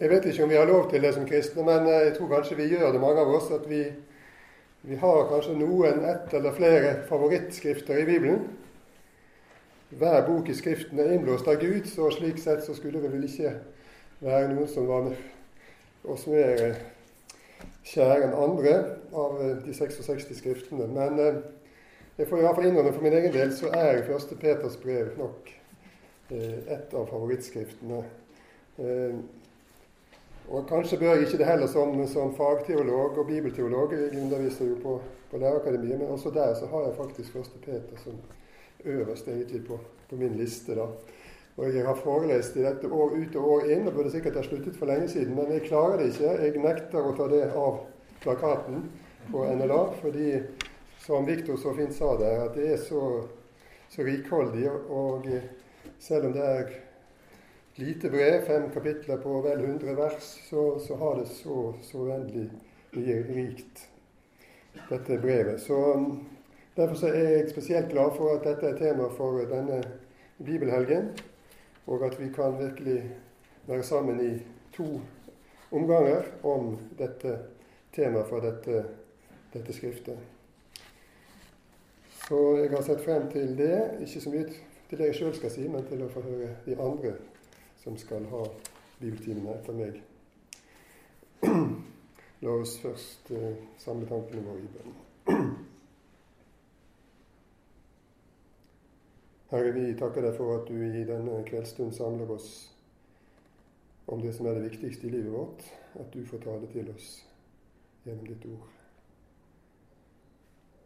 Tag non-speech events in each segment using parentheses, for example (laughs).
Jeg vet ikke om vi har lov til det som kristne, men jeg tror kanskje vi gjør det, mange av oss. At vi, vi har kanskje noen, ett eller flere favorittskrifter i Bibelen. Hver bok i Skriften er innblåst av Gud, så slik sett så skulle det vel ikke være noen som var oss mer kjære enn andre av de 66 skriftene. Men eh, jeg får i hvert fall innrømme for min egen del så er første Peters brev nok eh, et av favorittskriftene. Eh, og kanskje bør jeg ikke det heller som, som fagteolog og bibelteolog. Jeg underviser jo på, på Lærerakademiet, men også der så har jeg faktisk første Peter som øverst egentlig på, på min liste. da. Og jeg har forelest i dette år ut og år inn, og burde sikkert ha sluttet for lenge siden, men jeg klarer det ikke. Jeg nekter å ta det av plakaten på NLA, fordi som Viktor så fint sa der, at det er så, så rikholdig. Og selv om det er lite brev, fem kapitler på vel 100 vers, så, så har det så, så uendelig mye rikt, dette brevet. Så Derfor er jeg spesielt glad for at dette er tema for denne bibelhelgen, og at vi kan virkelig være sammen i to omganger om dette temaet for dette, dette skriftet. Så jeg har sett frem til det, ikke så mye til det jeg sjøl skal si, men til å få høre de andre som skal ha bibeltimene etter meg. (clears throat) La oss først eh, samle tankene våre i bønn. (clears throat) Herre, vi takker deg for at du i denne kveldsstund samler oss om det som er det viktigste i livet vårt, at du får tale til oss gjennom ditt ord.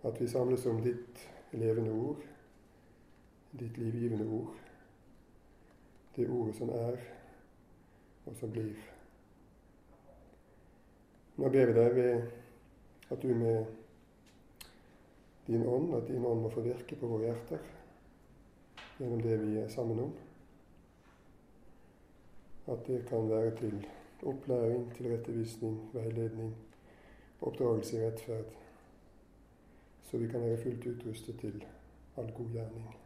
At vi samles om ditt levende ord, ditt livgivende ord det ordet som er, og som blir. Nå ber vi deg ved at du med din ånd, at din ånd må få virke på våre hjerter gjennom det vi er sammen om. At det kan være til opplæring, tilrettevisning, veiledning, oppdragelse i rettferd, så vi kan være fullt utrustet til all god gjerning.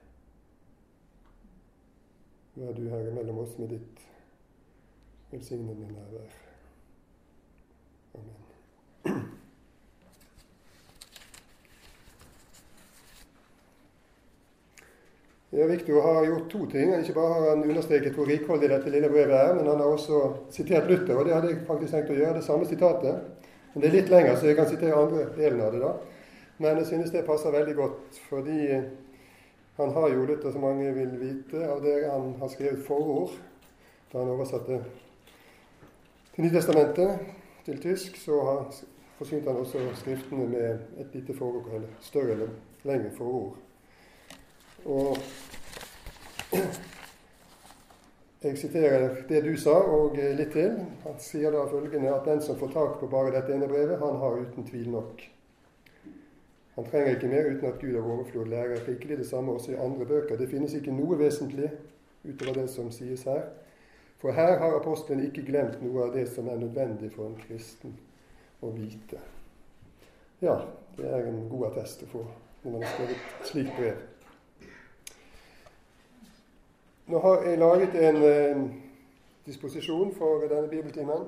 Vær du, Herre, mellom oss med ditt velsignende nærvær. Amen. Ja, Viktor har gjort to ting. Ikke bare har han understreket hvor rikholdig dette lille brevet er, men han har også sitert Luther, og det hadde jeg faktisk tenkt å gjøre, det samme sitatet. Men det er litt lenger, så jeg kan sitere andre delen av det da. Men jeg synes det passer veldig godt, fordi han har jo Luther, som mange vil vite, av det han har skrevet forord da han oversatte til Nytestamentet til tysk. Så forsynte han også Skriftene med et lite forord, eller større eller lengre forord. Og jeg siterer det du sa, og litt til. Han sier da følgende at den som får tak på bare dette ene brevet, han har uten tvil nok. Han trenger ikke mer uten at Gud av overflod lærer rikelig det samme også i andre bøker. Det finnes ikke noe vesentlig utover det som sies her. For her har apostelen ikke glemt noe av det som er nødvendig for en kristen å vite. Ja, det er en god attest å få når man har skrevet et slikt brev. Nå har jeg laget en eh, disposisjon for denne bibeltimen.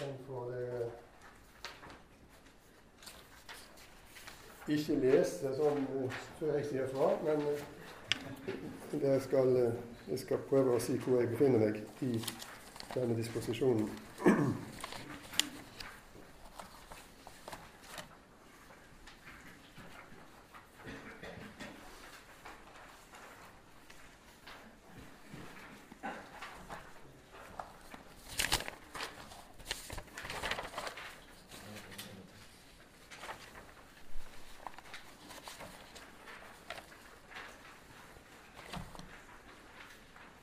Den får dere ikke lese sånn eh, jeg sier fra, men jeg eh, skal, eh, jeg skal prøve å si hvor jeg befinner meg i denne disposisjonen.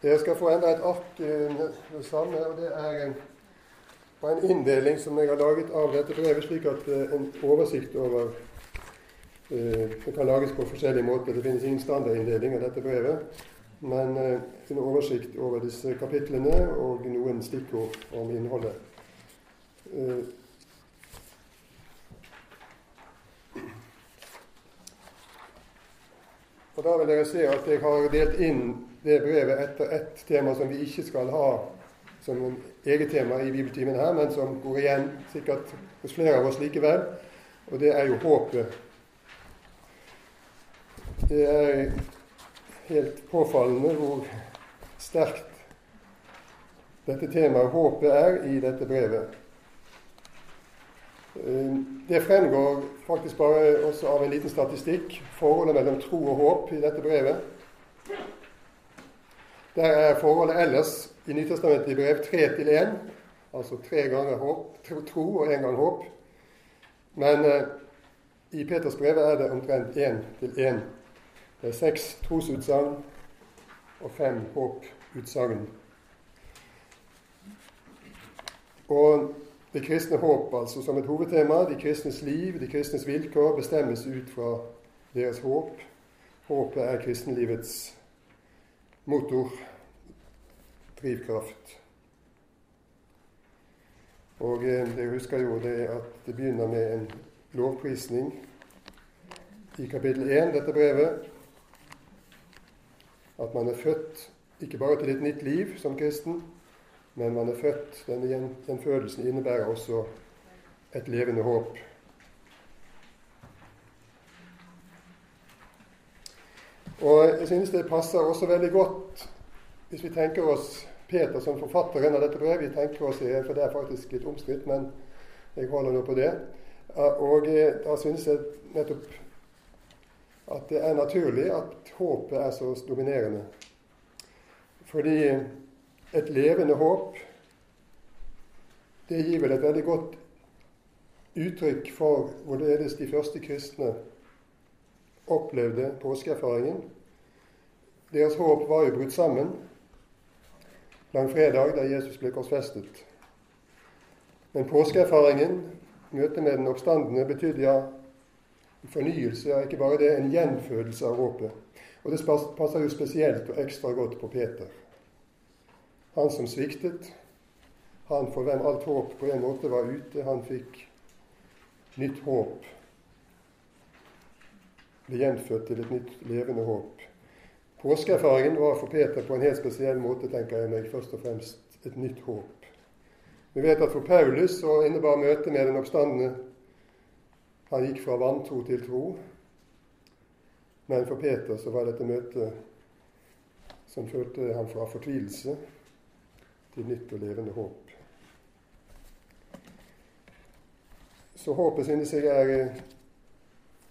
Jeg skal få enda et ark eh, det samme, og det er en, en inndeling som jeg har laget av dette brevet, slik at eh, en oversikt over eh, Det kan lages på forskjellige måter. Det finnes ingen standardinndeling av dette brevet, men en oversikt over disse kapitlene og noen stikkord om innholdet. (clears throat) Og Da vil dere se at jeg har delt inn det brevet etter ett tema som vi ikke skal ha som en eget tema i bibeltimen her, men som går igjen sikkert hos flere av oss likevel. Og det er jo håpet. Det er helt påfallende hvor sterkt dette temaet håpet er i dette brevet. Eh, det fremgår faktisk bare også av en liten statistikk, forholdet mellom tro og håp i dette brevet. Der er forholdet ellers i Nytestamentet i brev tre til én, altså tre ganger håp, tro og én gang håp. Men eh, i Peters brev er det omtrent én til én. Det er seks trosutsagn og fem håputsagn. Og det kristne håp altså som et hovedtema. De kristnes liv, de kristnes vilkår, bestemmes ut fra deres håp. Håpet er kristenlivets motor, drivkraft. Og jeg Dere husker jo det at det begynner med en lovprisning i kapittel 1, dette brevet. At man er født ikke bare til et nytt liv som kristen, men man er født. Den, den følelsen innebærer også et levende håp. Og jeg synes det passer også veldig godt hvis vi tenker oss Peter som forfatteren av dette brevet. Vi tenker oss det, for det er faktisk litt omstridt, men jeg holder nå på det. Og da synes jeg nettopp at det er naturlig at håpet er så dominerende. Fordi et levende håp, det gir vel et veldig godt uttrykk for hvorledes de første kristne opplevde påskeerfaringen. Deres håp var jo brutt sammen langfredag, da Jesus ble korsfestet. Men påskeerfaringen, møtet med den oppstandende, betydde ja en fornyelse, og ikke bare det, en gjenfødelse av håpet. Og det passer jo spesielt og ekstra godt på Peter. Han som sviktet, han for hvem alt håp på en måte var ute, han fikk nytt håp. Ble gjenfødt til et nytt, levende håp. Påskeerfaringen var for Peter på en helt spesiell måte, tenker jeg meg, først og fremst et nytt håp. Vi vet at for Paulus så innebar møtet med den oppstandende Han gikk fra vantro til tro. Men for Peter så var dette møtet som førte ham fra fortvilelse til nytt og levende håp. Så håpet synes jeg er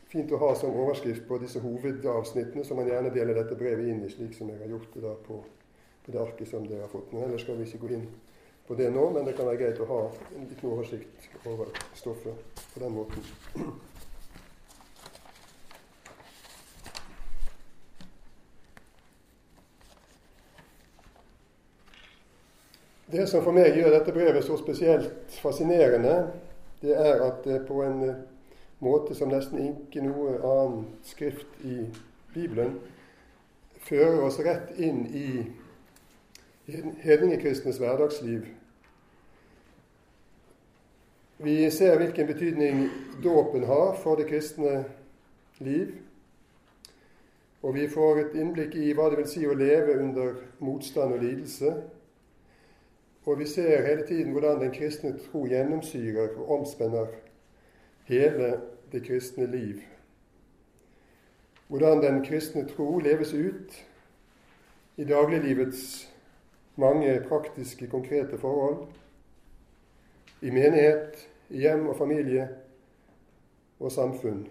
fint å ha som overskrift på disse hovedavsnittene, som man gjerne deler dette brevet inn i, slik som jeg har gjort det da på, på det arket som dere har fått. Men ellers skal vi ikke gå inn på det nå, men det kan være greit å ha en liten oversikt over stoffet på den måten. Det som for meg gjør dette brevet så spesielt fascinerende, det er at det på en måte som nesten ikke noe annen skrift i Bibelen fører oss rett inn i hedningekristnes hverdagsliv. Vi ser hvilken betydning dåpen har for det kristne liv. Og vi får et innblikk i hva det vil si å leve under motstand og lidelse. Og vi ser hele tiden hvordan den kristne tro gjennomsyrer og omspenner hele det kristne liv. Hvordan den kristne tro leves ut i dagliglivets mange praktiske, konkrete forhold. I menighet, i hjem og familie og samfunn.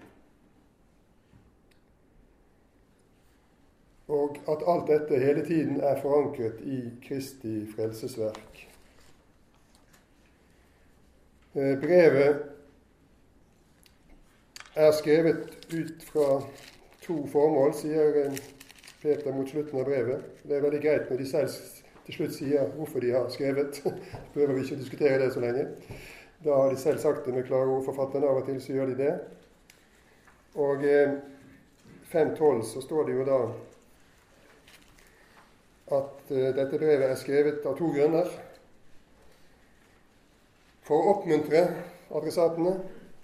og at alt dette hele tiden er forankret i Kristi frelsesverk. Eh, brevet er skrevet ut fra to formål, sier eh, Peter mot slutten av brevet. Det er veldig greit når de selv til slutt sier hvorfor de har skrevet. (laughs) Behøver vi ikke diskutere det så lenge. Da har de selv sagt det med klare ord, Forfatteren Av og til så gjør de det. Og 5.12 eh, så står det jo da at eh, dette brevet er skrevet av to grunner. For å oppmuntre adressatene,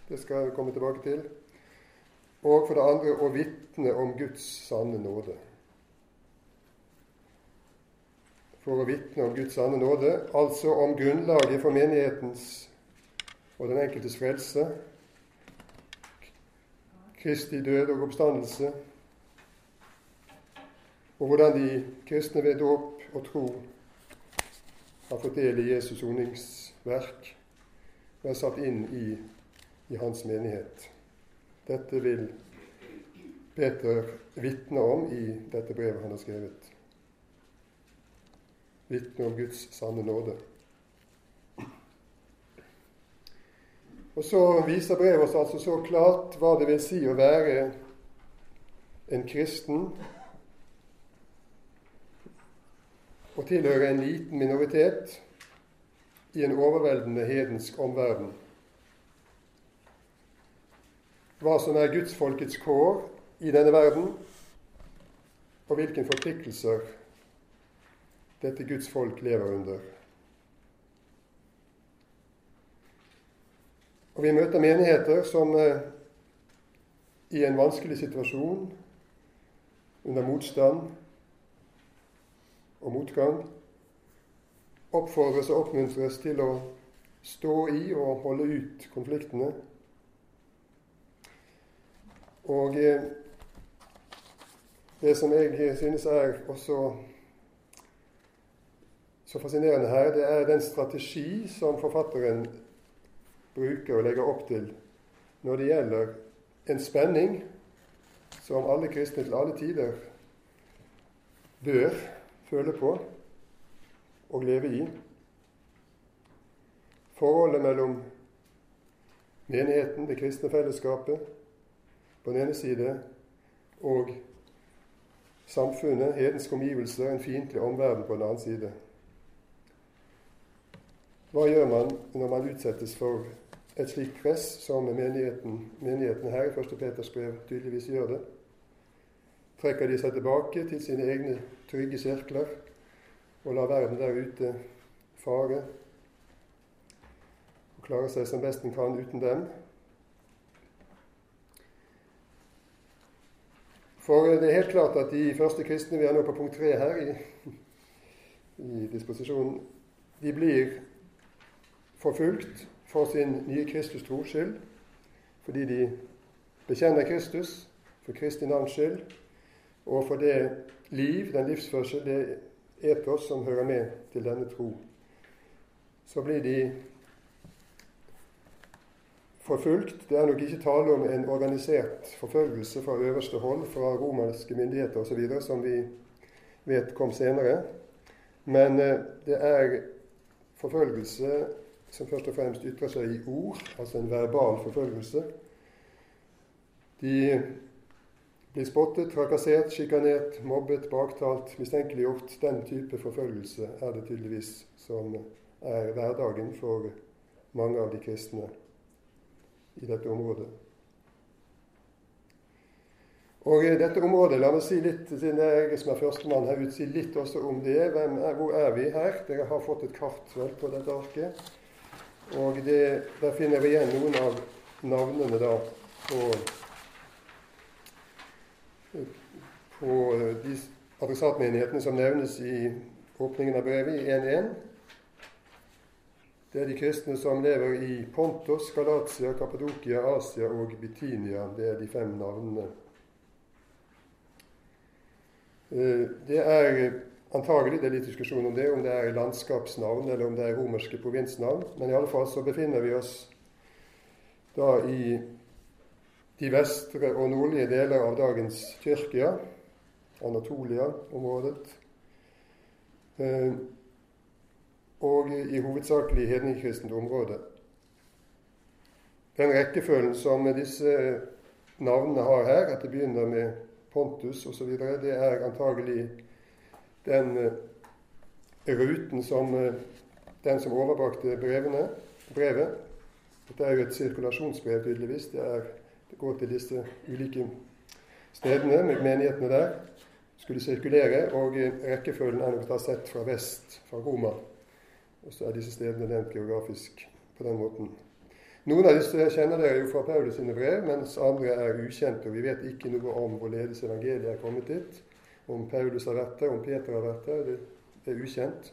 det skal jeg komme tilbake til, og for det andre å vitne om Guds sanne nåde. for å vitne om Guds sanne nåde, altså om grunnlaget for menighetens og den enkeltes frelse, Kristi død og oppstandelse, og hvordan de kristne ved dåp og tro har fått del i Jesus' soningsverk og er satt inn i, i hans menighet. Dette vil Peter vitne om i dette brevet han har skrevet. Vitne om Guds sanne nåde. Og så viser brevet oss altså så klart hva det vil si å være en kristen og tilhøre en liten minoritet i en overveldende hedensk omverden. Hva som er gudsfolkets kår i denne verden, og hvilke forpliktelser dette Guds folk lever under. Og Vi møter menigheter som eh, i en vanskelig situasjon, under motstand og motgang, oppfordres og oppmuntres til å stå i og holde ut konfliktene. Og eh, det som jeg synes er også så fascinerende her, det er den strategi som forfatteren bruker og legger opp til når det gjelder en spenning som alle kristne til alle tider bør føle på og leve i. Forholdet mellom menigheten, det kristne fellesskapet, på den ene side, og samfunnet, hedenske omgivelser, en fiendtlig omverden på den annen side. Hva gjør man når man utsettes for et slikt press som menigheten, menigheten her i 1. Peters brev tydeligvis gjør det? Trekker de seg tilbake til sine egne trygge sirkler og lar verden der ute fare og klare seg som best en kan uten dem? For det er helt klart at de første kristne, vi er nå på punkt tre her i, i disposisjonen, de blir forfulgt for sin nye Kristus-tros skyld, fordi de bekjenner Kristus for Kristi navns skyld, og for det liv, den livsførsel, det etos som hører med til denne tro. Så blir de forfulgt. Det er nok ikke tale om en organisert forfølgelse fra øverste hold, fra romerske myndigheter osv., som vi vet kom senere. Men eh, det er forfølgelse som først og fremst ytrer seg i ord, altså en verbal forfølgelse. De blir spottet, trakassert, sjikanert, mobbet, baktalt, mistenkeliggjort. Den type forfølgelse er det tydeligvis som er hverdagen for mange av de kristne i dette området. Og dette området, la meg si litt, siden jeg som er førstemann her si litt også om det. Er, hvor er vi her? Dere har fått et kart på dette arket. Og det, der finner vi igjen noen av navnene da på, på de adressatmenighetene som nevnes i åpningen av brevet, i 1.1. Det er de kristne som lever i Pontos, Galatia, Kappadokia, Asia og Bitinia. Det er de fem navnene. Eh, det er Antagelig det er litt diskusjon om det, om det er landskapsnavn eller om det er romerske provinsnavn. Men i alle fall så befinner vi oss da i de vestre og nordlige deler av dagens Tyrkia, Anatolia-området, eh, og i hovedsakelig hedningkristent område. Den rekkefølgen som disse navnene har her, at det begynner med Pontus osv., det er antagelig den eh, ruten som eh, den som overbrakte brevene, brevet. Dette er jo et sirkulasjonsbrev, tydeligvis. Det, er, det går til disse ulike stedene, menighetene der. Skulle sirkulere, og eh, rekkefølgen er nok da sett fra vest, fra Roma. Og så er disse stedene nevnt geografisk på den måten. Noen av disse kjenner dere jo fra Paulus sine brev, mens andre er ukjente. og Vi vet ikke noe om hvorledes evangeliet er kommet dit om Paulus har vært der, om Peter har vært der. Det er ukjent.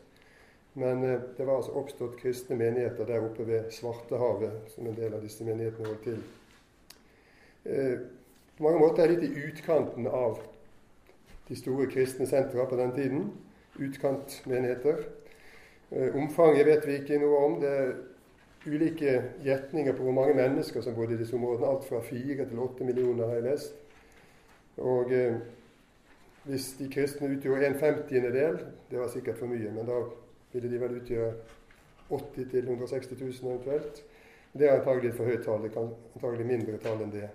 Men eh, det var altså oppstått kristne menigheter der oppe ved Svartehavet, som en del av disse menighetene holdt til. Eh, på mange måter er det litt i utkanten av de store kristne sentra på den tiden. Utkantmenigheter. Eh, omfanget vet vi ikke noe om. Det er ulike gjetninger på hvor mange mennesker som bodde i disse områdene. Alt fra fire til åtte millioner, har jeg lest. Og eh, hvis de kristne utgjorde en femtiendedel, det var sikkert for mye, men da ville de vel utgjøre 80 000-160 000 eventuelt. Det er antagelig et for høyt tall. Det kan antagelig mindre tall enn det.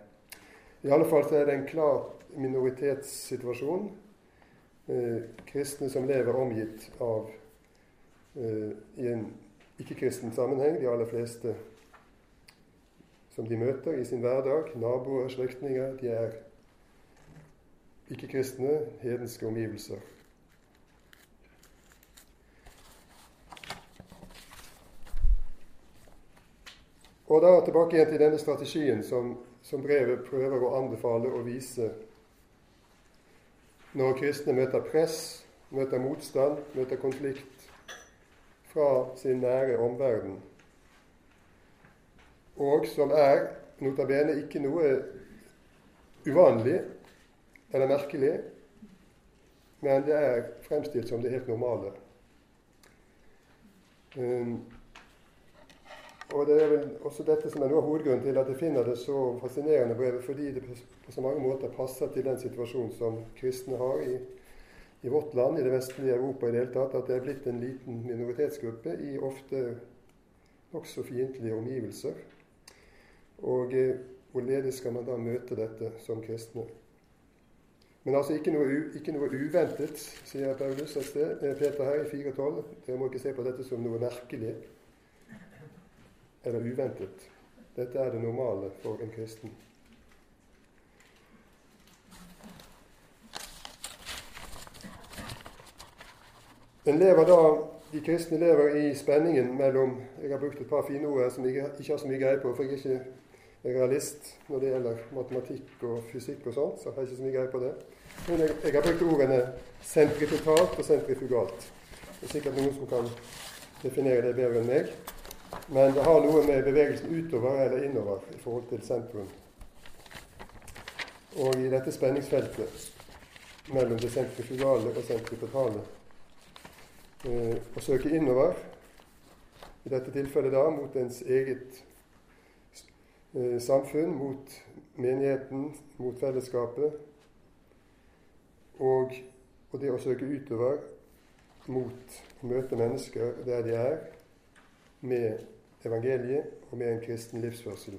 I alle fall så er det en klar minoritetssituasjon. Eh, kristne som lever omgitt av i en ikke-kristen sammenheng, de aller fleste som de møter i sin hverdag, naboer, slektninger, de er ikke-kristne, hedenske omgivelser. Og da tilbake igjen til denne strategien som, som brevet prøver å anbefale og vise når kristne møter press, møter motstand, møter konflikt fra sin nære omverden. Og som er notabene ikke noe uvanlig eller merkelig, men det er fremstilt som det helt normale. Um, og det er vel også dette som er noe av hovedgrunnen til at jeg finner det så fascinerende brevet, fordi det på så mange måter passer til den situasjonen som kristne har i, i vårt land, i det vestlige Europa i det hele tatt, at det er blitt en liten minoritetsgruppe i ofte nokså fiendtlige omgivelser. Og eh, hvorledes skal man da møte dette som kristne? Men altså ikke noe, ikke noe uventet, sier Paulus et sted, Peter her i 4.12. Dere må ikke se på dette som noe merkelig eller uventet. Dette er det normale for en kristen. En lever da, De kristne lever i spenningen mellom Jeg har brukt et par fine ord som jeg ikke har så mye greie på, for jeg er ikke realist når det gjelder matematikk og fysikk og sånt. så har jeg ikke så mye greie på det. Men jeg, jeg har brukt ordene sentrifugalt og sentrifugalt. Det er sikkert noen som kan definere det bedre enn meg. Men det har noe med bevegelsen utover eller innover i forhold til sentrum. Og i dette spenningsfeltet mellom det sentrifugale og sentripetale eh, å søke innover, i dette tilfellet da mot ens eget eh, samfunn, mot menigheten, mot fellesskapet, og, og det å søke utover mot å møte mennesker der de er, med evangeliet og med en kristen livsførsel.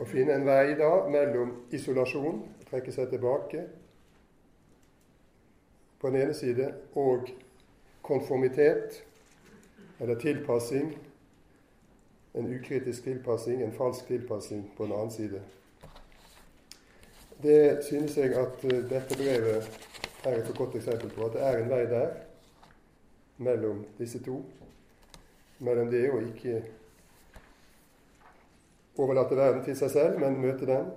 Å finne en vei da mellom isolasjon, trekke seg tilbake på den ene side, og konformitet, eller tilpassing, en ukritisk tilpassing, en falsk tilpassing på den annen side. Det synes jeg at eh, dette brevet er et godt eksempel på. At det er en vei der mellom disse to mellom det å ikke overlate verden til seg selv, men møte den.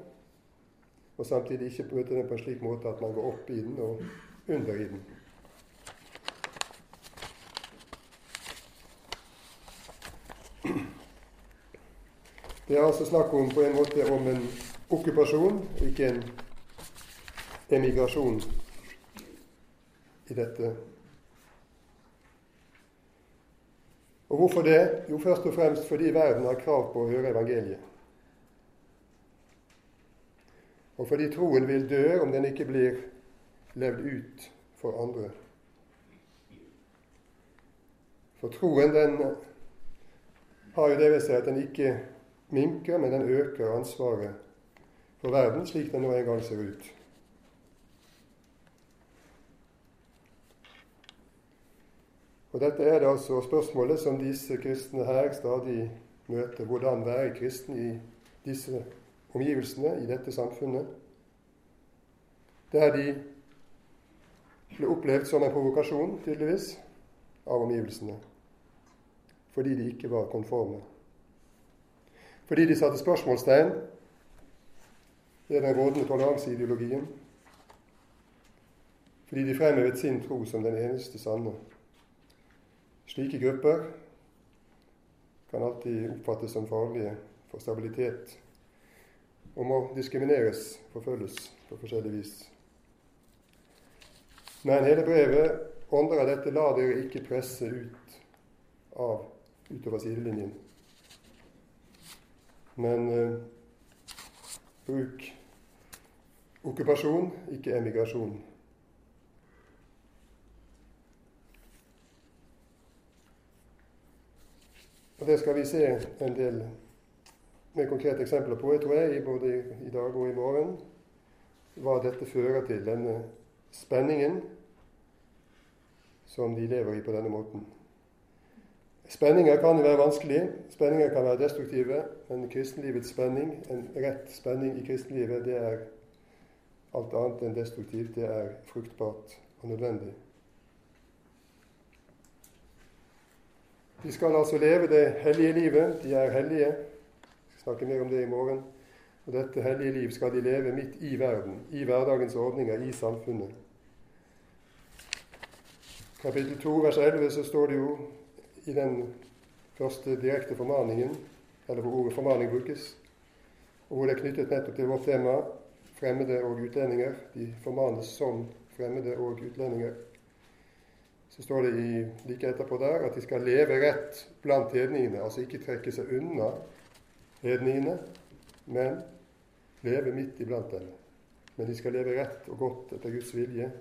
Og samtidig ikke møte den på en slik måte at man går opp i den og under i den. Det er altså snakk om på en måte om en okkupasjon, ikke en emigrasjon i dette Og hvorfor det? Jo, først og fremst fordi verden har krav på å høre evangeliet. Og fordi troen vil dø om den ikke blir levd ut for andre. For troen, den har jo det ved seg at den ikke minker, men den øker ansvaret for verden slik den nå en gang ser ut. Og Dette er det altså spørsmålet som disse kristne her stadig møter. Hvordan være kristen i disse omgivelsene, i dette samfunnet. Der de ble opplevd som en provokasjon, tydeligvis, av omgivelsene. Fordi de ikke var konforme. Fordi de satte spørsmålstegn ved den rådende toleranseideologien. fordi de fremhevet sin tro som den eneste sanne. Slike grupper kan alltid oppfattes som farlige for stabilitet og må diskrimineres, forfølges på forskjellig vis. Men hele brevet ånder av dette la dere ikke presse ut av utover sidelinjen. Men eh, bruk okkupasjon, ikke emigrasjon. Og Det skal vi se en del med konkrete eksempler på, jeg tror jeg, både i dag og i morgen, hva dette fører til, denne spenningen som de lever i på denne måten. Spenninger kan jo være vanskelig, spenninger kan være destruktive, men kristenlivets spenning, en rett spenning i kristenlivet, det er alt annet enn destruktivt. Det er fruktbart og nødvendig. De skal altså leve det hellige livet. De er hellige. Jeg skal snakke mer om det i morgen. Og dette hellige liv skal de leve midt i verden, i hverdagens ordninger, i samfunnet. Kapittel 2, vers 11, så står det jo i den første direkte formaningen, eller hvor ordet formaning brukes, og hvor det er knyttet nettopp til vårt tema fremmede og utlendinger. De formanes som fremmede og utlendinger. Så står det i, like etterpå der at de skal leve rett blant hedningene. Altså ikke trekke seg unna hedningene, men leve midt iblant dem. Men de skal leve rett og godt etter Guds vilje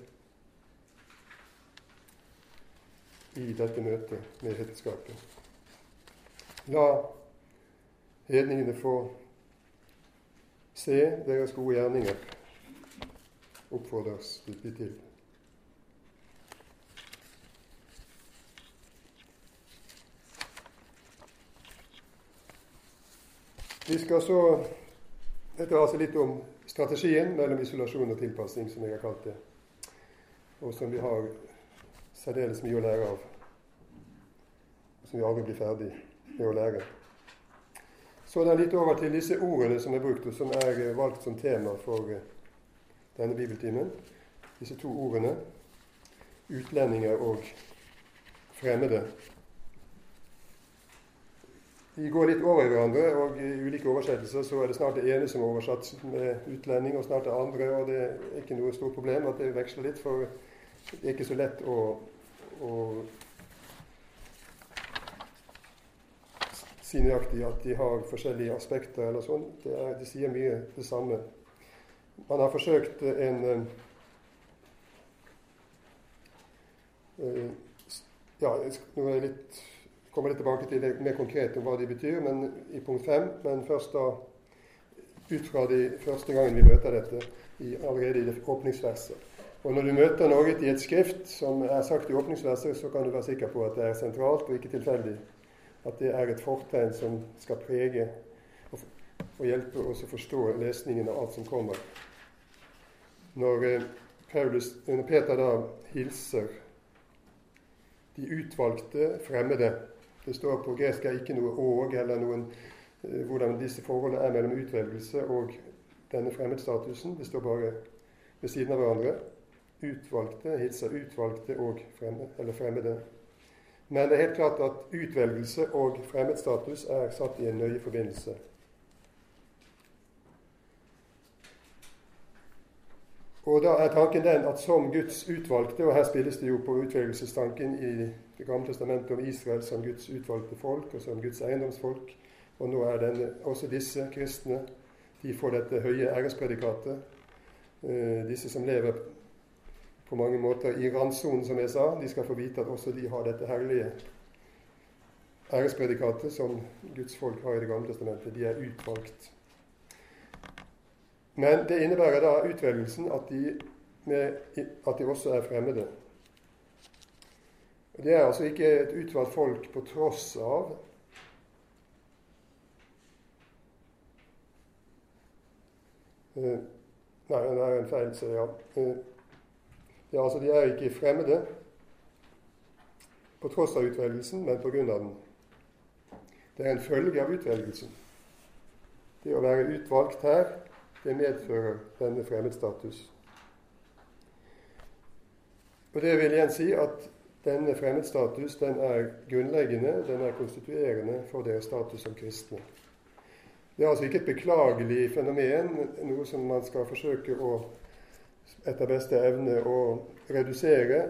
i dette møtet med hedeskapet. La hedningene få se deres gode gjerninger, oppfordres vi til. Vi skal så Dette var altså litt om strategien mellom isolasjon og tilpasning, som jeg har kalt det, og som vi har særdeles mye å lære av. Som vi aldri blir ferdig med å lære. Så det litt over til disse ordene som er brukt, og som er valgt som tema for eh, denne bibeltimen. Disse to ordene utlendinger og fremmede. De går litt over i hverandre, og i ulike oversettelser så er det snart det ene som er oversatt med utlending, og snart det andre. Og det er ikke noe stort problem at det veksler litt, for det er ikke så lett å, å si nøyaktig at de har forskjellige aspekter eller sånn. Det de sier mye det samme. Man har forsøkt en uh, Ja, nå er jeg litt, kommer litt tilbake til det mer konkret om hva de betyr men i punkt fem. Men først da ut fra de første gangen vi møter dette i, allerede i det åpningsverset. Og Når du møter noe i et skrift som er sagt i åpningsverset, så kan du være sikker på at det er sentralt og ikke tilfeldig. At det er et fortegn som skal prege og, hjelpe oss å forstå lesningen av alt som kommer. Når, eh, Paulus, når Peter da hilser de utvalgte fremmede Det står på gresk er ikke noe 'og' eller noen, eh, hvordan disse forholdene er mellom utvelgelse og denne fremmedstatusen. Det står bare ved siden av hverandre utvalgte, hilser utvalgte og fremmede, eller fremmede. Men det er helt klart at utvelgelse og fremmedstatus er satt i en nøye forbindelse. Og da er tanken den at som Guds utvalgte, og her spilles det jo på utvelgelsestanken i Det gamle testamentet om Israel som Guds utvalgte folk og som Guds eiendomsfolk, og nå er denne, også disse kristne de får dette høye ærespredikatet. Eh, disse som lever på mange måter i randsonen, som jeg sa. De skal få vite at også de har dette herlige ærespredikatet som Guds folk har i Det gamle testamentet. De er utvalgt. Men det innebærer da utvelgelsen at de, med, at de også er fremmede. Det er altså ikke et utvalgt folk på tross av uh, Nei, det er en feil, sier jeg. Ja, altså, de er ikke fremmede på tross av utvelgelsen, men på grunn av den. Det er en følge av utvelgelsen. Det å være utvalgt her, det medfører denne fremmedstatus. Og Det vil igjen si at denne fremmedstatus den er grunnleggende, den er konstituerende for deres status som kristne. Det er altså ikke et beklagelig fenomen, noe som man skal forsøke å etter beste evne å redusere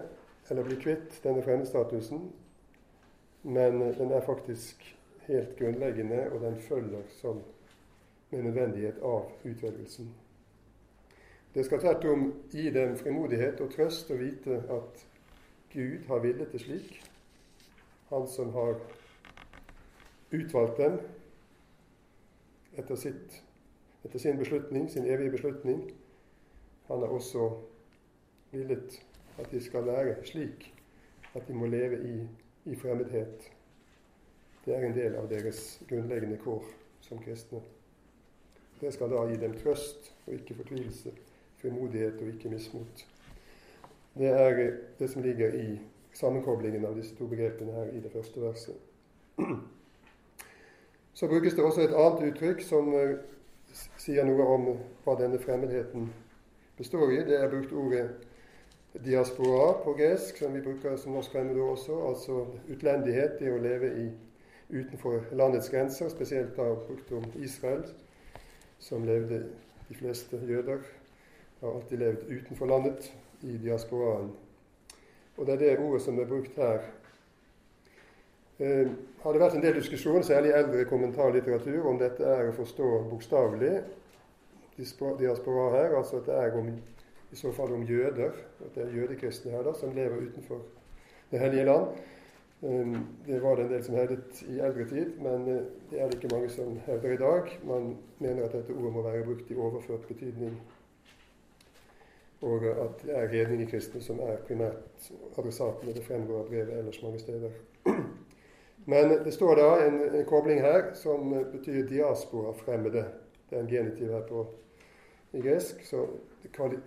eller bli kvitt denne fremmedstatusen, men den er faktisk helt grunnleggende, og den følger som med nødvendighet av utvelgelsen. Det skal tvert om gi dem frimodighet og trøst å vite at Gud har villet det slik. Han som har utvalgt dem etter, sitt, etter sin beslutning, sin evige beslutning. Han har også villet at de skal være slik at de må leve i, i fremmedhet. Det er en del av deres grunnleggende kår som kristne. Det skal da gi dem trøst og ikke fortvilelse frimodighet og ikke mismot. Det er det som ligger i sammenkoblingen av disse to begrepene her i det første verset. (clears throat) Så brukes det også et annet uttrykk som eh, sier noe om hva denne fremmedheten består i. Det er brukt ordet diaspora på gresk, som vi bruker som norsk fremmedord også. Altså utlendighet, det å leve i, utenfor landets grenser, spesielt da brukt om Israel, som levde de fleste jøder har alltid levd utenfor landet, i diasporaen. Og det er det ordet som er brukt her. Eh, har det vært en del diskusjon, særlig eldre kommentarlitteratur, om dette er å forstå bokstavelig, diaspora her, altså at det er om, i så fall om jøder, at det er jødekristne her da, som lever utenfor Det hellige land. Eh, det var det en del som hevdet i eldre tid, men eh, det er det ikke mange som hevder i dag. Man mener at dette ordet må være brukt i overført betydning og at det er hedningekristne som er primært adressatene. Det fremgår av brevet ellers mange steder. (clears throat) Men det står da en, en kobling her som betyr diaspora-fremmede. Det er en genitiv her på, i gresk. Så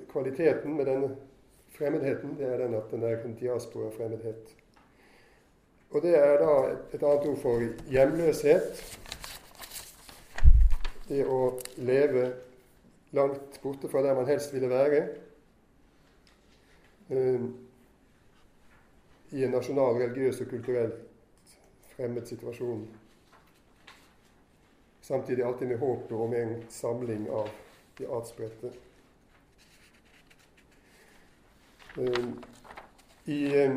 kvaliteten med denne fremmedheten det er den at den er en diaspora-fremmedhet. Og det er da et, et annet ord for hjemløshet. Det å leve langt borte fra der man helst ville være Um, i en nasjonal, religiøs og kulturelt fremmed situasjon. Samtidig alltid med håpet om en samling av de atspredte. Eh, I eh,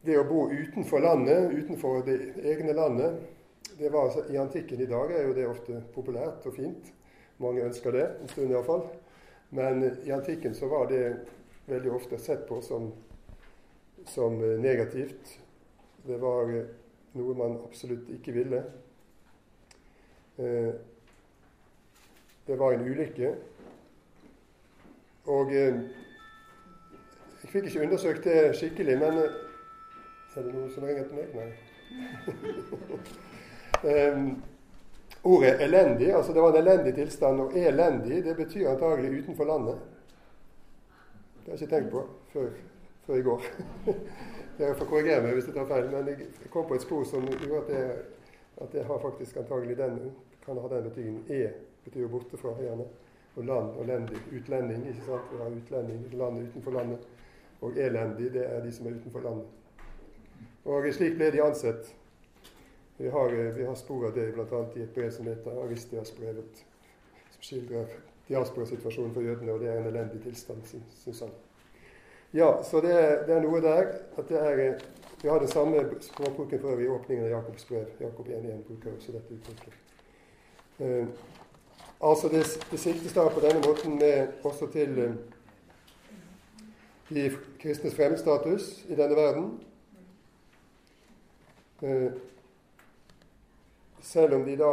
det å bo utenfor landet, utenfor det egne landet det var altså, I antikken i dag er jo det ofte populært og fint. Mange ønsker det, en stund iallfall. Men i antikken så var det veldig ofte sett på som, som eh, negativt. Det var eh, noe man absolutt ikke ville. Eh, det var en ulykke. Og jeg fikk ikke undersøkt det skikkelig, men Er det noen som ringer til meg? Nei. um, (laughs) ordet 'elendig', altså det var en elendig tilstand, og 'elendig' det betyr antagelig utenfor landet. Det har jeg ikke tenkt på før, før i går. (laughs) Jeg får korrigere meg hvis jeg tar feil, men jeg kom på et spor som gjorde at det, at det har faktisk antagelig den, kan ha den betydningen. E betyr jo borte fra, gjerne. Og land og lendig. Utlending. ikke sant? Vi har utlending, landet utenfor landet. Og elendig, det er de som er utenfor landet. Og slik ble de ansett. Vi har, vi har spor av det bl.a. i et brev som heter Aristias-brevet, som skildrer diasporasituasjonen for jødene, og det er en elendig tilstand, syns han. Ja, så det er, det er, noe der at det er Vi har den samme språkbruken for øvrig i åpningen av Jakobs brev. Jakob 1.1 bruker også dette uttrykket. Eh, altså Det, det siktes da på denne måten med også til eh, de kristnes fremmedstatus i denne verden. Eh, selv om de da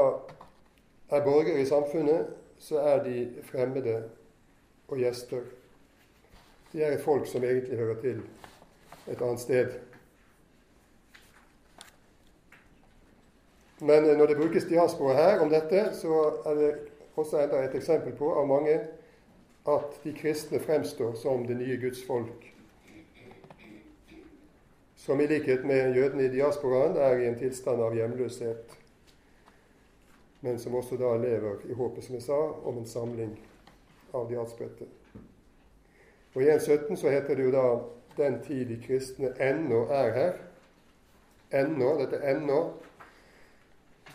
er borgere i samfunnet, så er de fremmede og gjester. De er et folk som egentlig hører til et annet sted. Men når det brukes diaspora her om dette, så er det også enda et eksempel på av mange at de kristne fremstår som det nye Guds folk. Som i likhet med jødene i diasporaen er i en tilstand av hjemløshet men som også da lever i håpet, som jeg sa, om en samling av de adspredte. Og I 1.17 så heter det jo da den tid de kristne ennå er her. Ennå. Dette ennå.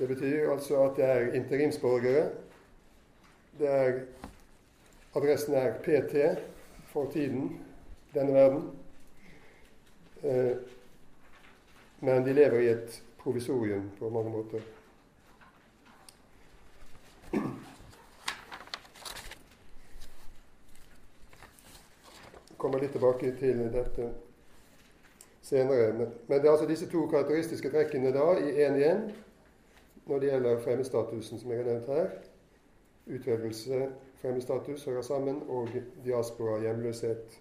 Det betyr altså at det er interimsborgere. Det er Adressen er PT for tiden, denne verden. Eh, men de lever i et provisorium på mange måter. kommer litt tilbake til dette senere. Men, det er altså disse to karakteristiske trekkene da i én igjen når det gjelder fremmedstatusen, som jeg har nevnt her. Utvelgelse, fremmedstatus hører sammen, og diaspora, hjemløshet.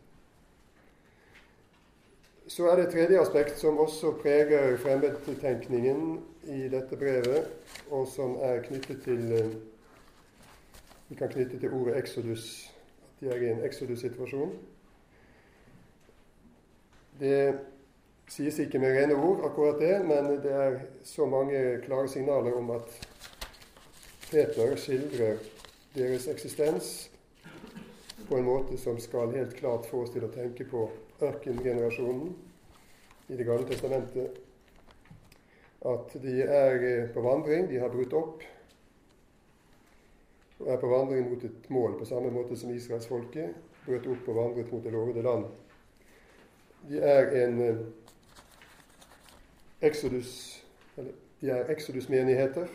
Så er det et tredje aspekt som også preger fremmedtenkningen i dette brevet, og som er knyttet til Vi kan knytte til ordet exodus. At de er i en exodus-situasjon. Det sies ikke med rene ord, akkurat det, men det er så mange klare signaler om at Peter skildrer deres eksistens på en måte som skal helt klart få oss til å tenke på ørkengenerasjonen i Det gamle testamentet. At de er på vandring, de har brutt opp og er på vandring mot et mål, på samme måte som israelsfolket brøt opp og vandret mot det lovede land de er en eh, Exodus eller er Exodus-menigheter.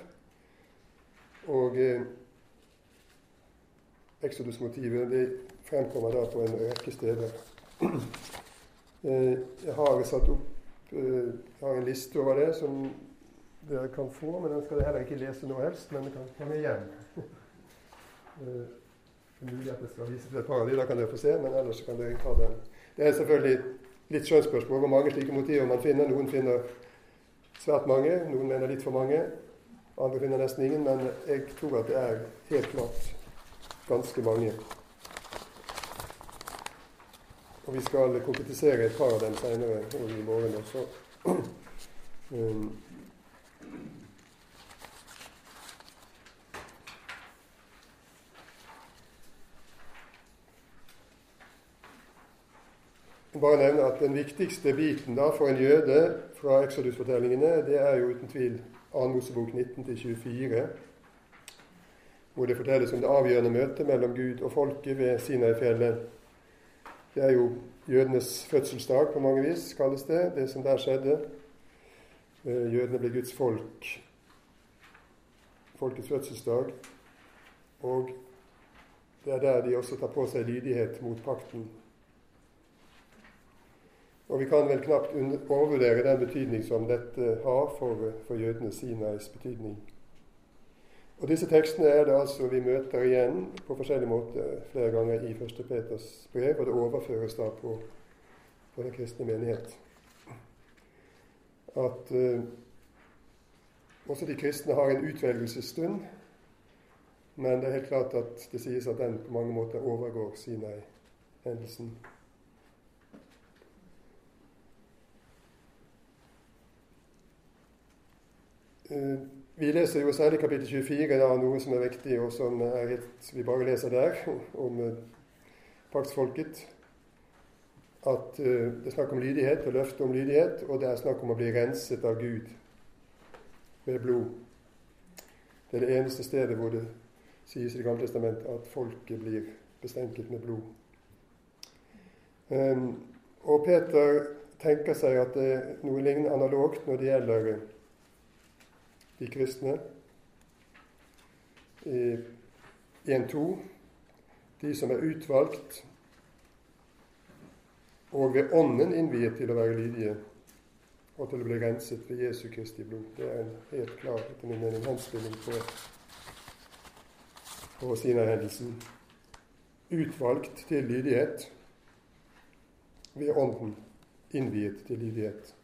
Og eh, Exodus-motivet det fremkommer da på en rekke steder. (clears throat) Eh, jeg har satt opp eh, har en liste over det som dere kan få, men den skal jeg heller ikke lese noe helst. Men den kan komme igjen. (laughs) Er mulig at jeg skal vise til et par av de, da kan dere få se, men ellers kan dere ta den. Det er selvfølgelig litt skjønnsspørsmål hvor mange slike motiver man finner. Noen finner svært mange, noen mener litt for mange. Andre finner nesten ingen, men jeg tror at det er helt klart ganske mange. Og vi skal konkretisere et par av dem seinere i morgen også. (clears throat) Um, bare nevne at den viktigste biten da for en jøde fra Exodus-fortellingene, det er jo uten tvil 2. Mosebok 19-24, hvor det fortelles om det avgjørende møtet mellom Gud og folket ved Sinai-fjellet. Det er jo jødenes fødselsdag på mange vis, kalles det, det som der skjedde. Eh, jødene ble Guds folk, folkets fødselsdag. Og det er der de også tar på seg lydighet mot pakten og vi kan vel knapt overvurdere den betydning som dette har for, for jødene Sinais betydning. Og Disse tekstene er det altså vi møter igjen på forskjellig måte flere ganger i 1. Peters brev, og det overføres da på, på den kristne menighet. At eh, også de kristne har en utvelgelsesstund, men det er helt klart at det sies at den på mange måter overgår Sinai-hendelsen. Vi leser jo særlig kapittel 24, da, noe som er viktig, og som helt, vi bare leser der, om eh, paktsfolket. At uh, det er snakk om lydighet og løfte om lydighet, og det er snakk om å bli renset av Gud med blod. Det er det eneste stedet hvor det sies i Det gamle testamentet at folket blir bestenket med blod. Og Peter tenker seg at det er noe lignende analogt når det gjelder de kristne. I 1.2 de som er utvalgt og ved Ånden innviet til å være lydige og til å bli renset ved Jesu Kristi blod. Det er en helt klar etter min mening henstilling på, på Sina-hendelsen. Utvalgt til lydighet ved Ånden innviet til lydighet.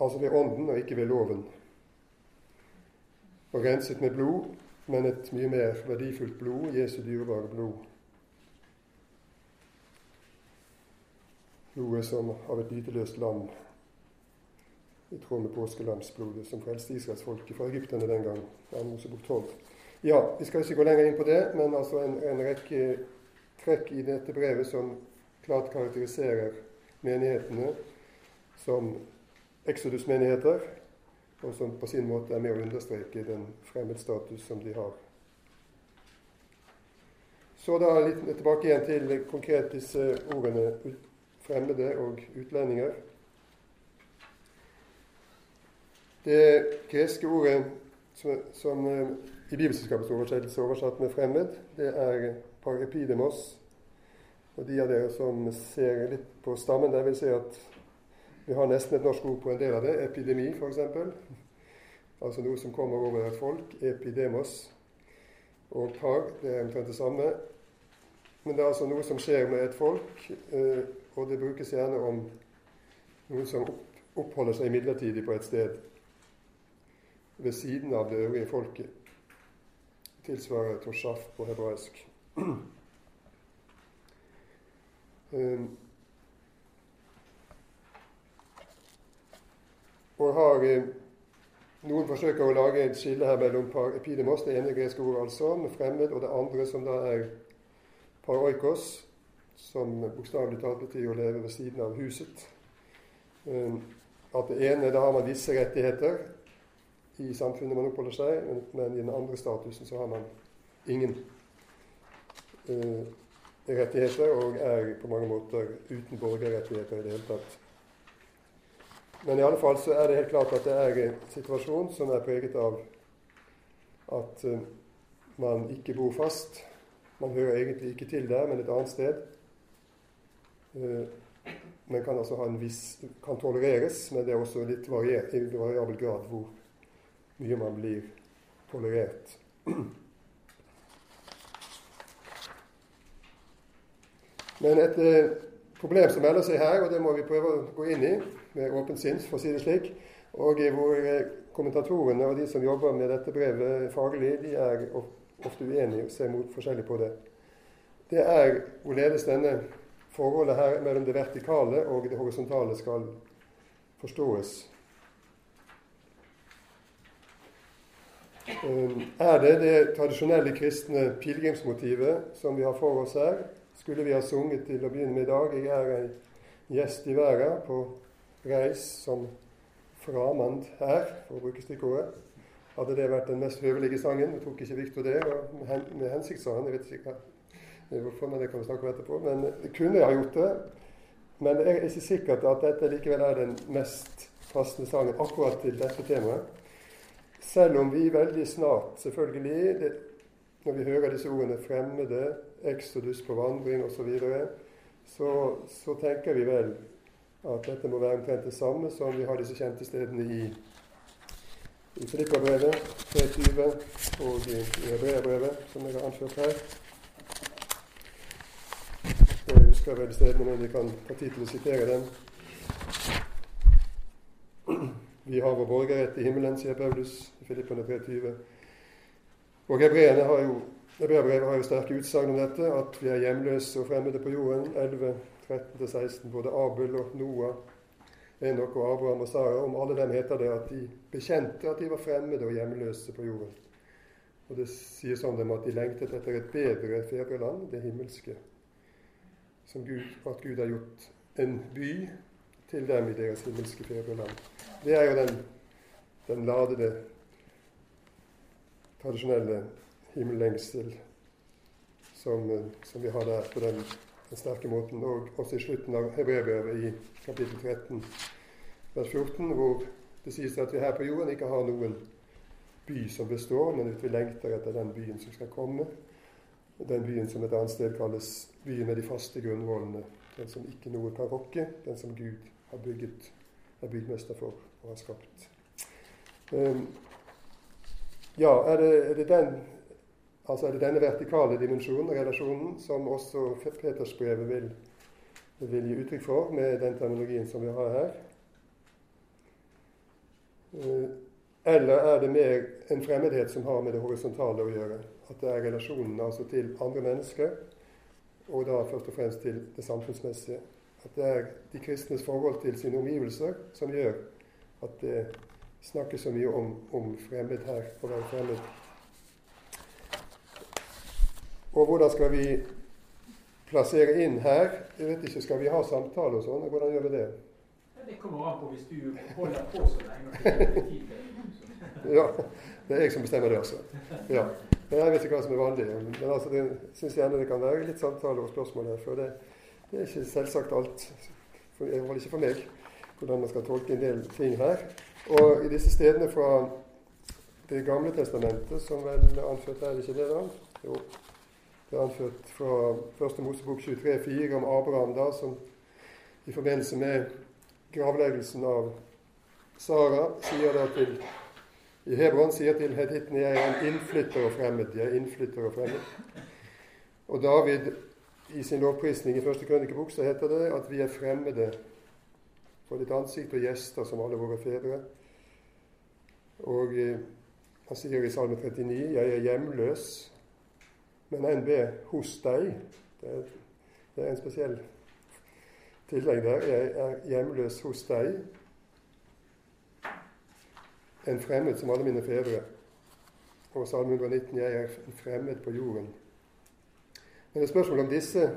Altså ved Ånden og ikke ved loven. Og renset med blod, men et mye mer verdifullt blod, Jesu dyrebare blod. Blodet som av et lyteløst lam, i tråd med påskelamsblodet som frelste israelsfolket fra egypterne den gang. 2. Mosebok 12. Ja, vi skal ikke gå lenger inn på det, men altså en, en rekke trekk i dette brevet som klart karakteriserer menighetene som Exodus-menigheter, og som på sin måte er med å understreke den fremmedstatus som de har. Så da litt tilbake igjen til konkret disse ordene fremmede og utlendinger. Det greske ordet som, som eh, i Bibelselskapets oversettelse er oversatt med 'fremmed', det er parepidemos. Og de av dere som ser litt på stammen der, vil se at vi har nesten et norsk ord på en del av det. Epidemi, f.eks. Altså noe som kommer over et folk. Epidemos. Og par, det er omtrent det samme. Men det er altså noe som skjer med et folk, eh, og det brukes gjerne om noen som oppholder seg midlertidig på et sted ved siden av det øvrige folket. Tilsvarer toshaf på hebraisk. um, (clears throat) og har eh, Noen forsøker å lage et skille her mellom par epidemos, det ene greske ordet altså, med fremmed, og det andre som da er paroikos, som bokstavelig talt betyr å leve ved siden av huset. Um, at det ene, da har man visse rettigheter, i samfunnet man oppholder seg, men, i den andre statusen så har man ingen uh, rettigheter og er på mange måter uten borgerrettigheter i det hele tatt. Men i alle fall så er det helt klart at det er en situasjon som er preget av at uh, man ikke bor fast. Man hører egentlig ikke til der, men et annet sted. Uh, men kan altså ha en viss, kan tolereres, men det er også litt variert, i variabel grad hvor mye man blir tolerert. (clears throat) Men et eh, problem som melder seg her, og det må vi prøve å gå inn i med åpent sinn, for å si det slik, og hvor eh, kommentatorene og de som jobber med dette brevet faglig, de er ofte uenige og ser mot forskjellig på det. Det er hvorledes denne forholdet her mellom det vertikale og det horisontale skal forstås. Ehm, er det det tradisjonelle kristne pilegrimsmotivet som vi har for oss her? Skulle vi ha sunget til å begynne med i dag 'Jeg er en gjest i verden' på reis som framand her, for å bruke stikkordet. Hadde det vært den mest høvelige sangen? Nå tok ikke Viktor det, og med hensikt, sa han. Jeg vet ikke hvorfor, men det kan vi snakke om etterpå. Men det kunne jeg ha gjort det. Men jeg er ikke sikkert at dette likevel er den mest passende sangen akkurat til dette temaet. Selv om vi veldig snart, selvfølgelig, det, når vi hører disse ordene 'fremmede', 'exodus på vandring' osv., så, videre, så så tenker vi vel at dette må være omtrent det samme som vi har disse kjente stedene i, i Filippabrevet 320 og i, Hebreabrevet, som jeg har anført her. Jeg husker vel stedene, men vi kan ta tid til å sitere dem. (clears throat) Vi har vår borgerrett i himmelen, sier Paulus i Filippene 3.20. Og hebreerne har jo Hebreabrevet har jo sterke utsagn om dette, at vi er hjemløse og fremmede på jorden. 11, 13-16. Både Abel og Noah, Enok og Abraham og Sara, om alle dem heter det at de bekjente at de var fremmede og hjemløse på jorden. Og det sies om dem at de lengtet etter et bedre fedreland, det himmelske, som Gud, at Gud har gjort en by til dem i deres himmelske fedreland. Det er jo den, den ladede, tradisjonelle himmellengsel som, som, vi har der på den, den, sterke måten. Og også i slutten av Hebrevet i kapittel 13, vers 14, hvor det sies at vi her på jorden ikke har noen by som består, men at vi lengter etter den byen som skal komme. Den byen som et annet sted kalles byen med de faste grunnvollene. Den som ikke noe kan rokke, den som Gud har bygget, er byggmester for og har skapt. Um, ja, er det, er det, den altså er det denne vertikale dimensjonen, relasjonen, som også Petersbrevet vil, vil gi uttrykk for med den terminologien som vi har her? Uh, eller er det mer en fremmedhet som har med det horisontale å gjøre? At det er relasjonen altså til andre mennesker, og da først og fremst til det samfunnsmessige. At det er de kristnes forhold til sine omgivelser som gjør at det snakkes så mye om, om fremmed her, å være fremmed. Og hvordan skal vi plassere inn her? Jeg vet ikke, Skal vi ha samtale og sånn? Hvordan gjør vi det? Det kommer an på hvis du holder på så lenge. (laughs) ja, det er jeg som bestemmer det, altså. Ja. Men jeg vet ikke hva som er vanlig. Men altså, jeg syns gjerne det kan være litt samtale og spørsmål her. For det, det er ikke selvsagt alt. For det holder ikke for meg hvordan man skal tolke en del ting her. Og i disse stedene fra Det gamle testamentet, som vel er anført er det ikke det, da? Jo. Det er anført fra 1. Mosebok 23,4 om Abraham, da, som i forbindelse med gravleggelsen av Sara sier da til i Hebron sier til hedittene jeg er en innflytter og fremmed. Jeg er innflytter og fremmed. Og David i sin lovprisning i første krønikebok så heter det at vi er fremmede for ditt ansikt og gjester som alle våre fedre. Og eh, han sier i Salme 39 jeg er hjemløs men NB hos deg. Det er, det er en spesiell tillegg der. Jeg er hjemløs hos deg. En fremmed som alle mine fedre. Og Salme 119 jeg er en fremmed på jorden. Men det spørsmålet om disse,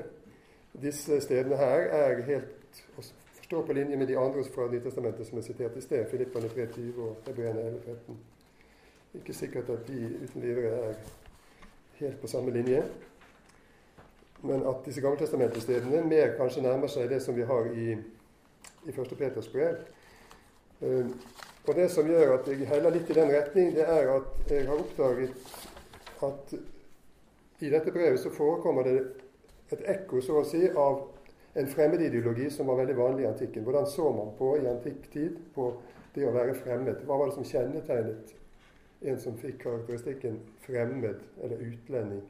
disse stedene her er helt å forstå på linje med de andre fra Nytestamentet som er sitert i sted, Filippane 3.20 og Hebreane 11.13. Ikke sikkert at de uten videre er helt på samme linje. Men at disse gammeltestamentstedene mer kanskje nærmer seg det som vi har i, i 1. Peters brev. Uh, og det som gjør at jeg heller litt i den retning, det er at jeg har oppdaget at i dette brevet så forekommer det et ekko, så å si, av en fremmedideologi som var veldig vanlig i antikken. Hvordan så man på i antikk tid på det å være fremmed? Hva var det som kjennetegnet en som fikk karakteristikken fremmed eller utlending.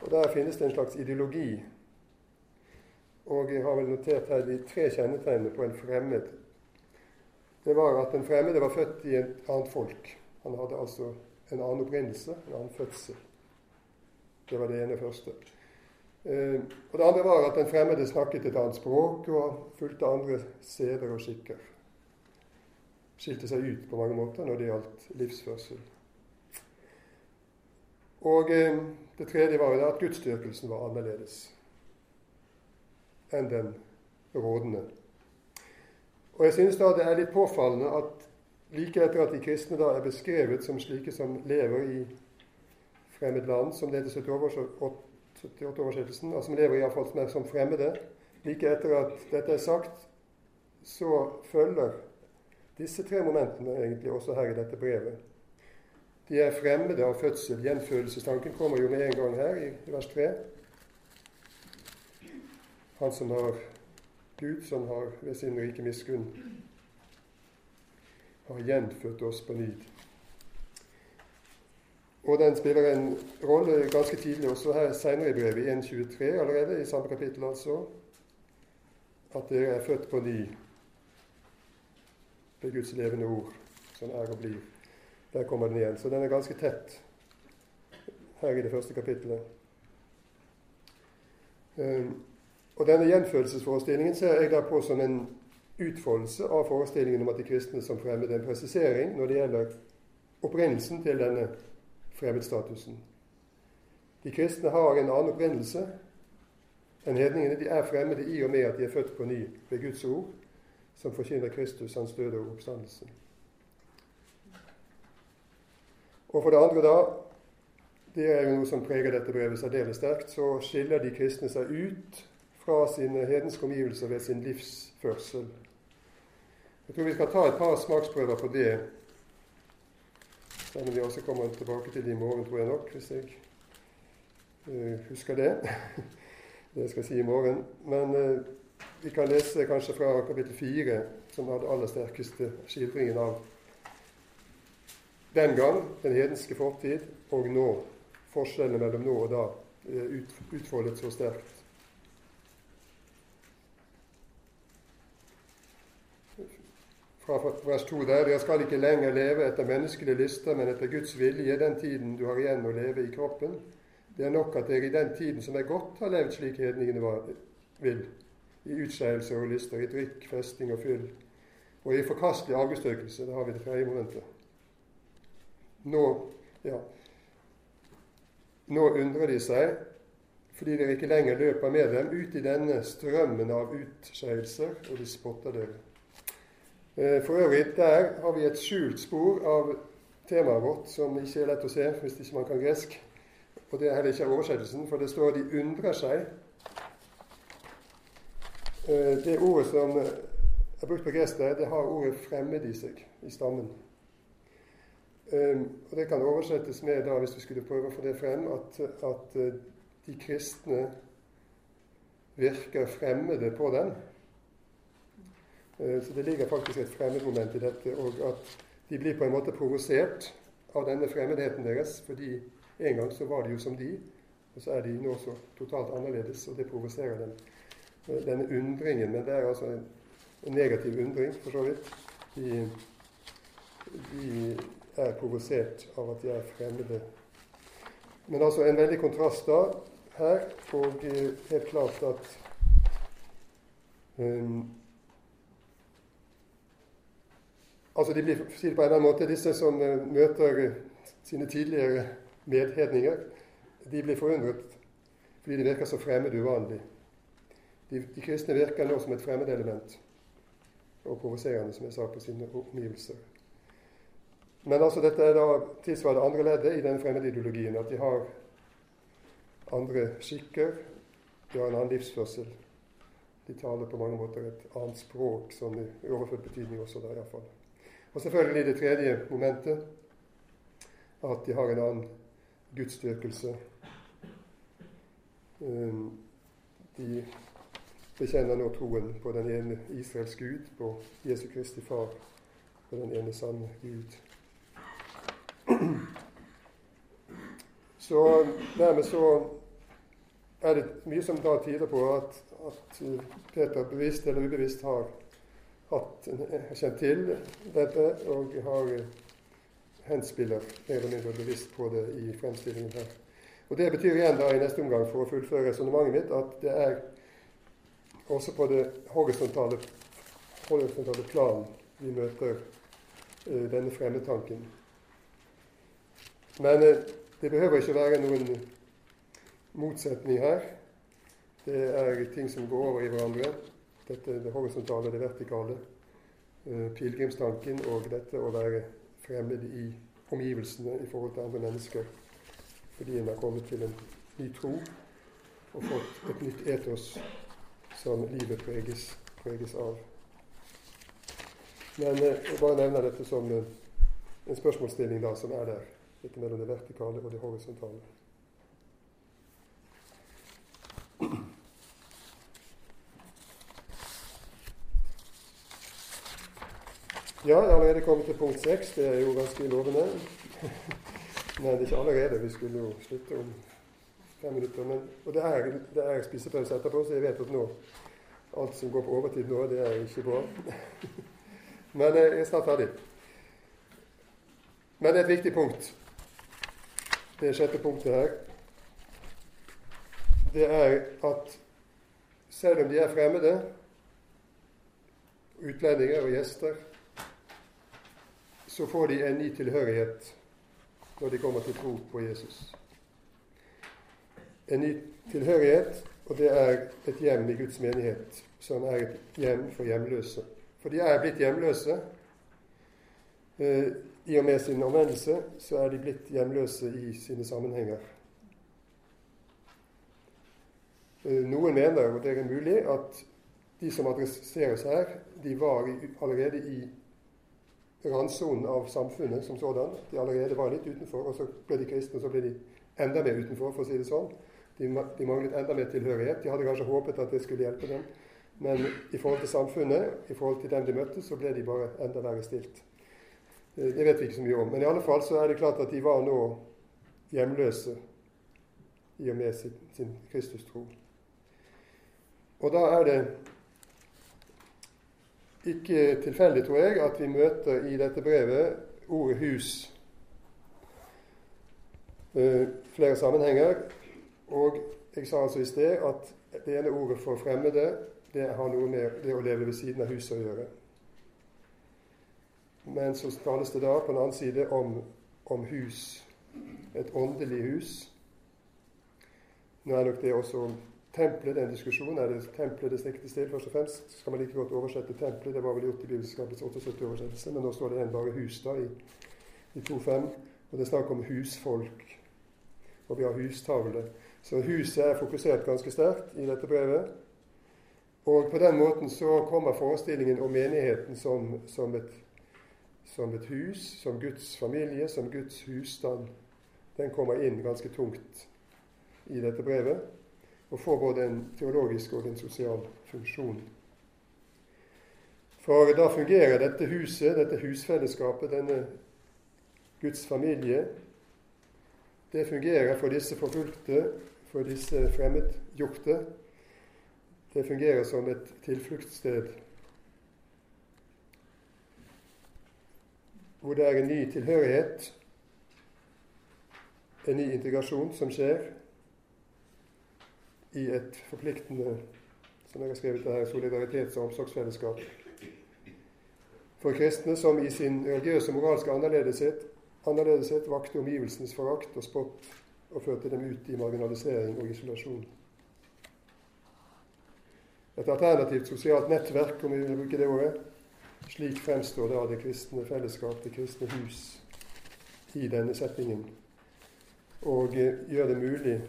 Og Der finnes det en slags ideologi. Og jeg har vel notert her de tre kjennetegnene på en fremmed. Det var at den fremmede var født i et annet folk. Han hadde altså en annen opprinnelse, en annen fødsel. Det var det ene første. Eh, og Det andre var at den fremmede snakket et annet språk og fulgte andre seder og skikker skilte seg ut på mange måter når det gjaldt livsførsel. Og eh, det tredje var jo at gudsdyrkelsen var annerledes enn den rådende. Og jeg synes da det er litt påfallende at like etter at de kristne da er beskrevet som slike som lever i fremmed land, som det heter 78-oversettelsen, altså som lever iallfall som fremmede, like etter at dette er sagt, så følger disse tre momentene egentlig også her i dette brevet. De er fremmede av fødsel. Gjenfødelsestanken kommer jo med en gang her i vers 3. Han som har Gud, som har ved sin rike miskunn har gjenfødt oss på ny. Og den spiller en rolle ganske tidlig også her senere i brevet, i 1.23 allerede, i samme kapittel altså, at dere er født på ny det Guds levende ord, som er og blir. Der kommer den igjen. Så den er ganske tett her i det første kapittelet. Um, og denne gjenfølelsesforestillingen ser jeg da på som en utfoldelse av forestillingen om at de kristne som fremmede en presisering når det gjelder opprinnelsen til denne fremmedstatusen. De kristne har en annen opprinnelse enn hedningene. De er fremmede i og med at de er født på ny ved Guds ord som forkynner Kristus, hans døde og oppstandelse. Og for det andre, da Det er jo noe som preger dette brevet særdeles sterkt. Så skiller de kristne seg ut fra sine hedenske omgivelser ved sin livsførsel. Jeg tror vi skal ta et par smaksprøver på det. Selv om vi også kommer tilbake til det i morgen, tror jeg nok, hvis jeg uh, husker det. (laughs) det jeg skal si i morgen. Men uh, vi kan lese kanskje fra kapittel fire, som var den aller sterkeste skildringen av den gang, den hedenske fortid, og nå. Forskjellene mellom nå og da ut, utfoldet så sterkt. Fra vers 2 der Dere skal ikke lenger leve etter menneskelige lyster, men etter Guds vilje den tiden du har igjen å leve i kroppen. Det er nok at dere i den tiden som er gått, har levd slik hedningene vil i utskeielser og lyster, i drikk, festing og fyll, og i forkastelig avgudstøkelse. det har vi det tredje momentet. Nå, ja. Nå undrer de seg fordi dere ikke lenger løper med dem ut i denne strømmen av utskeielser, og de spotter dere. Eh, for øvrig, der har vi et skjult spor av temaet vårt som ikke er lett å se hvis ikke man kan gresk. Og det er heller ikke oversettelsen, for det står 'de undrer seg'. Eh, det ordet som er brukt på gresk der, det har ordet 'fremmed' i seg, i stammen. Eh, og Det kan oversettes med, da, hvis vi skulle prøve å få det frem, at, at de kristne virker fremmede på dem. Så det ligger faktisk et fremmedmoment i dette, og at de blir på en måte provosert av denne fremmedheten deres, fordi en gang så var de jo som de, og så er de nå så totalt annerledes, og det provoserer dem. Denne undringen, men det er altså en, en negativ undring, for så vidt. De, de er provosert av at de er fremmede. Men altså en veldig kontrast da her, og helt klart at um, Altså de blir, på en eller annen måte, Disse som uh, møter sine tidligere medhedninger, de blir forundret fordi de virker så fremmed uvanlig. De, de, kristne virker nå som et fremmedelement og provoserende, som jeg sa, på sine omgivelser. Men altså dette er da tilsvarende andre leddet i den fremmedideologien, at de har andre skikker, de har en annen livsførsel. De taler på mange måter et annet språk, sånn i overført betydning også der iallfall. Og selvfølgelig det tredje momentet, at de har en annen gudsdyrkelse. Um, de bekjenner nå troen på den ene Israels Gud, på Jesu Kristi Far, på den ene sanne Gud. Så dermed så er det mye som da tyder på at, at Peter bevisst eller ubevisst har hatt, kjent til dette og har henspiller mer eller mindre bevisst på det i fremstillingen her. Og Det betyr igjen da i neste omgang, for å fullføre resonnementet mitt, at det er også på det horisontale, horisontale plan vi møter eh, denne fremmedtanken. Men eh, det behøver ikke være noen motsetning her. Det er ting som går over i hverandre. Dette det horisontale, det vertikale. Eh, pilegrimstanken og dette å være fremmed i omgivelsene i forhold til andre mennesker fordi en har kommet til en ny tro og fått et nytt etos som livet preges, preges av. Men eh, jeg bare nevner dette som eh, en spørsmålsstilling da, som er der. Dette mellom det vertikale og det horisontale. Ja, jeg har allerede kommet til punkt seks. Det er jo ganske lovende. (laughs) Men det er ikke allerede. Vi skulle jo slutte om fem minutter. Men, og det er, det er spisepause etterpå, så jeg vet at nå alt som går på overtid nå, det er ikke bra. (laughs) Men jeg er snart ferdig. Men det er et viktig punkt. Det sjette punktet her. Det er at selv om de er fremmede, utlendinger og gjester, så får de en ny tilhørighet når de kommer til tro på Jesus. En ny tilhørighet, og det er et hjem i Guds menighet, som er et hjem for hjemløse. For de er blitt hjemløse. Eh, I og med sin omvendelse så er de blitt hjemløse i sine sammenhenger. Eh, noen mener, og det er mulig, at de som adresseres her, de var allerede i randsonen av samfunnet som sådan. De allerede var litt utenfor, og så ble de kristne, og så ble de enda mer utenfor, for å si det sånn. De, manglet enda mer tilhørighet. De hadde kanskje håpet at det skulle hjelpe dem. Men i forhold til samfunnet, i forhold til dem de møtte, så ble de bare enda verre stilt. Eh, det vet vi ikke så mye om. Men i alle fall så er det klart at de var nå hjemløse i og med sin, sin Kristustro. Og da er det ikke tilfeldig, tror jeg, at vi møter i dette brevet ordet 'hus' uh, flere sammenhenger. Og jeg sa altså i sted at det ene ordet for fremmede det har noe med det å leve ved siden av huset å gjøre. Men så tales det da på den annen side om, om hus. Et åndelig hus. Nå er nok det også tempelet den diskusjonen. Er det tempelet det riktige sted, først og fremst? Skal man like godt oversette tempelet? Det var vel gjort i Bibelskapets 78-oversettelse, men nå står det en bare hus da i, i 2.5. Og det er snakk om husfolk. Og vi har hustavle. Så huset er fokusert ganske sterkt i dette brevet. Og på den måten så kommer forestillingen om menigheten som, som, et, som et hus, som Guds familie, som Guds husstand. Den kommer inn ganske tungt i dette brevet, og får både en teologisk og en sosial funksjon. For da fungerer dette huset, dette husfellesskapet, denne Guds familie, det fungerer for disse forfulgte, for disse fremmedgjorte, det fungerer som et tilfluktssted hvor det er en ny tilhørighet, en ny integrasjon som skjer i et forpliktende som jeg har skrevet det her, solidaritets- og omsorgsfellesskap. For kristne som i sin religiøse og moralske annerledeshet, annerledeshet vakte omgivelsens forakt og spott og førte dem ut i marginalisering og isolasjon et alternativt sosialt nettverk, om vi vil bruke det ordet. Slik fremstår da det kristne fellesskap, det kristne hus, i denne settingen. Og eh, gjør det mulig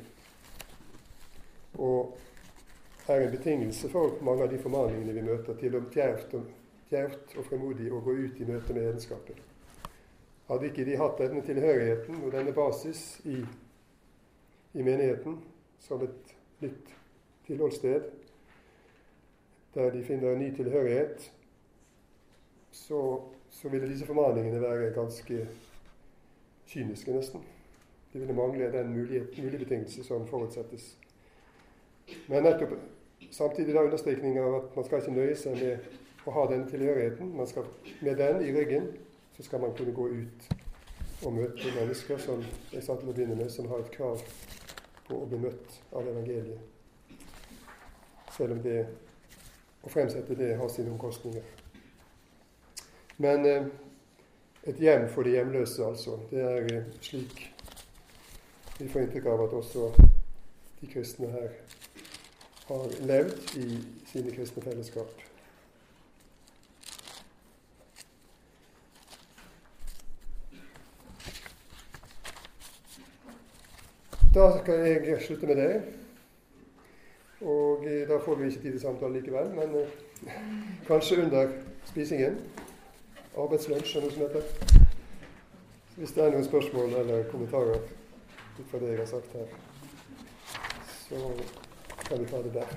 og er en betingelse for mange av de formaningene vi møter, til å djervt og, og fremodig å gå ut i møte med egenskapen. Hadde ikke de hatt denne tilhørigheten og denne basis i, i menigheten som et nytt tilholdssted, der de finner en ny tilhørighet, så, så ville disse formaningene være ganske kyniske, nesten. De ville mangle den mulige, betingelse som forutsettes. Men nettopp samtidig da understrekning av at man skal ikke nøye seg med å ha denne tilhørigheten. Man skal, med den i ryggen så skal man kunne gå ut og møte mennesker som jeg sa til å begynne med, som har et krav på å bli møtt av evangeliet. Selv om det å fremsette det har sine omkostninger. Men eh, et hjem for de hjemløse, altså. Det er eh, slik vi får inntrykk av at også de kristne her har levd i sine kristne fellesskap. Da skal jeg slutte med det. Og eh, da får vi ikke tid til samtale likevel, men eh, kanskje under spisingen. Arbeidslunsj eller noe som heter. Hvis det er noen spørsmål eller kommentarer ut fra det jeg har sagt her, så kan vi ta det der.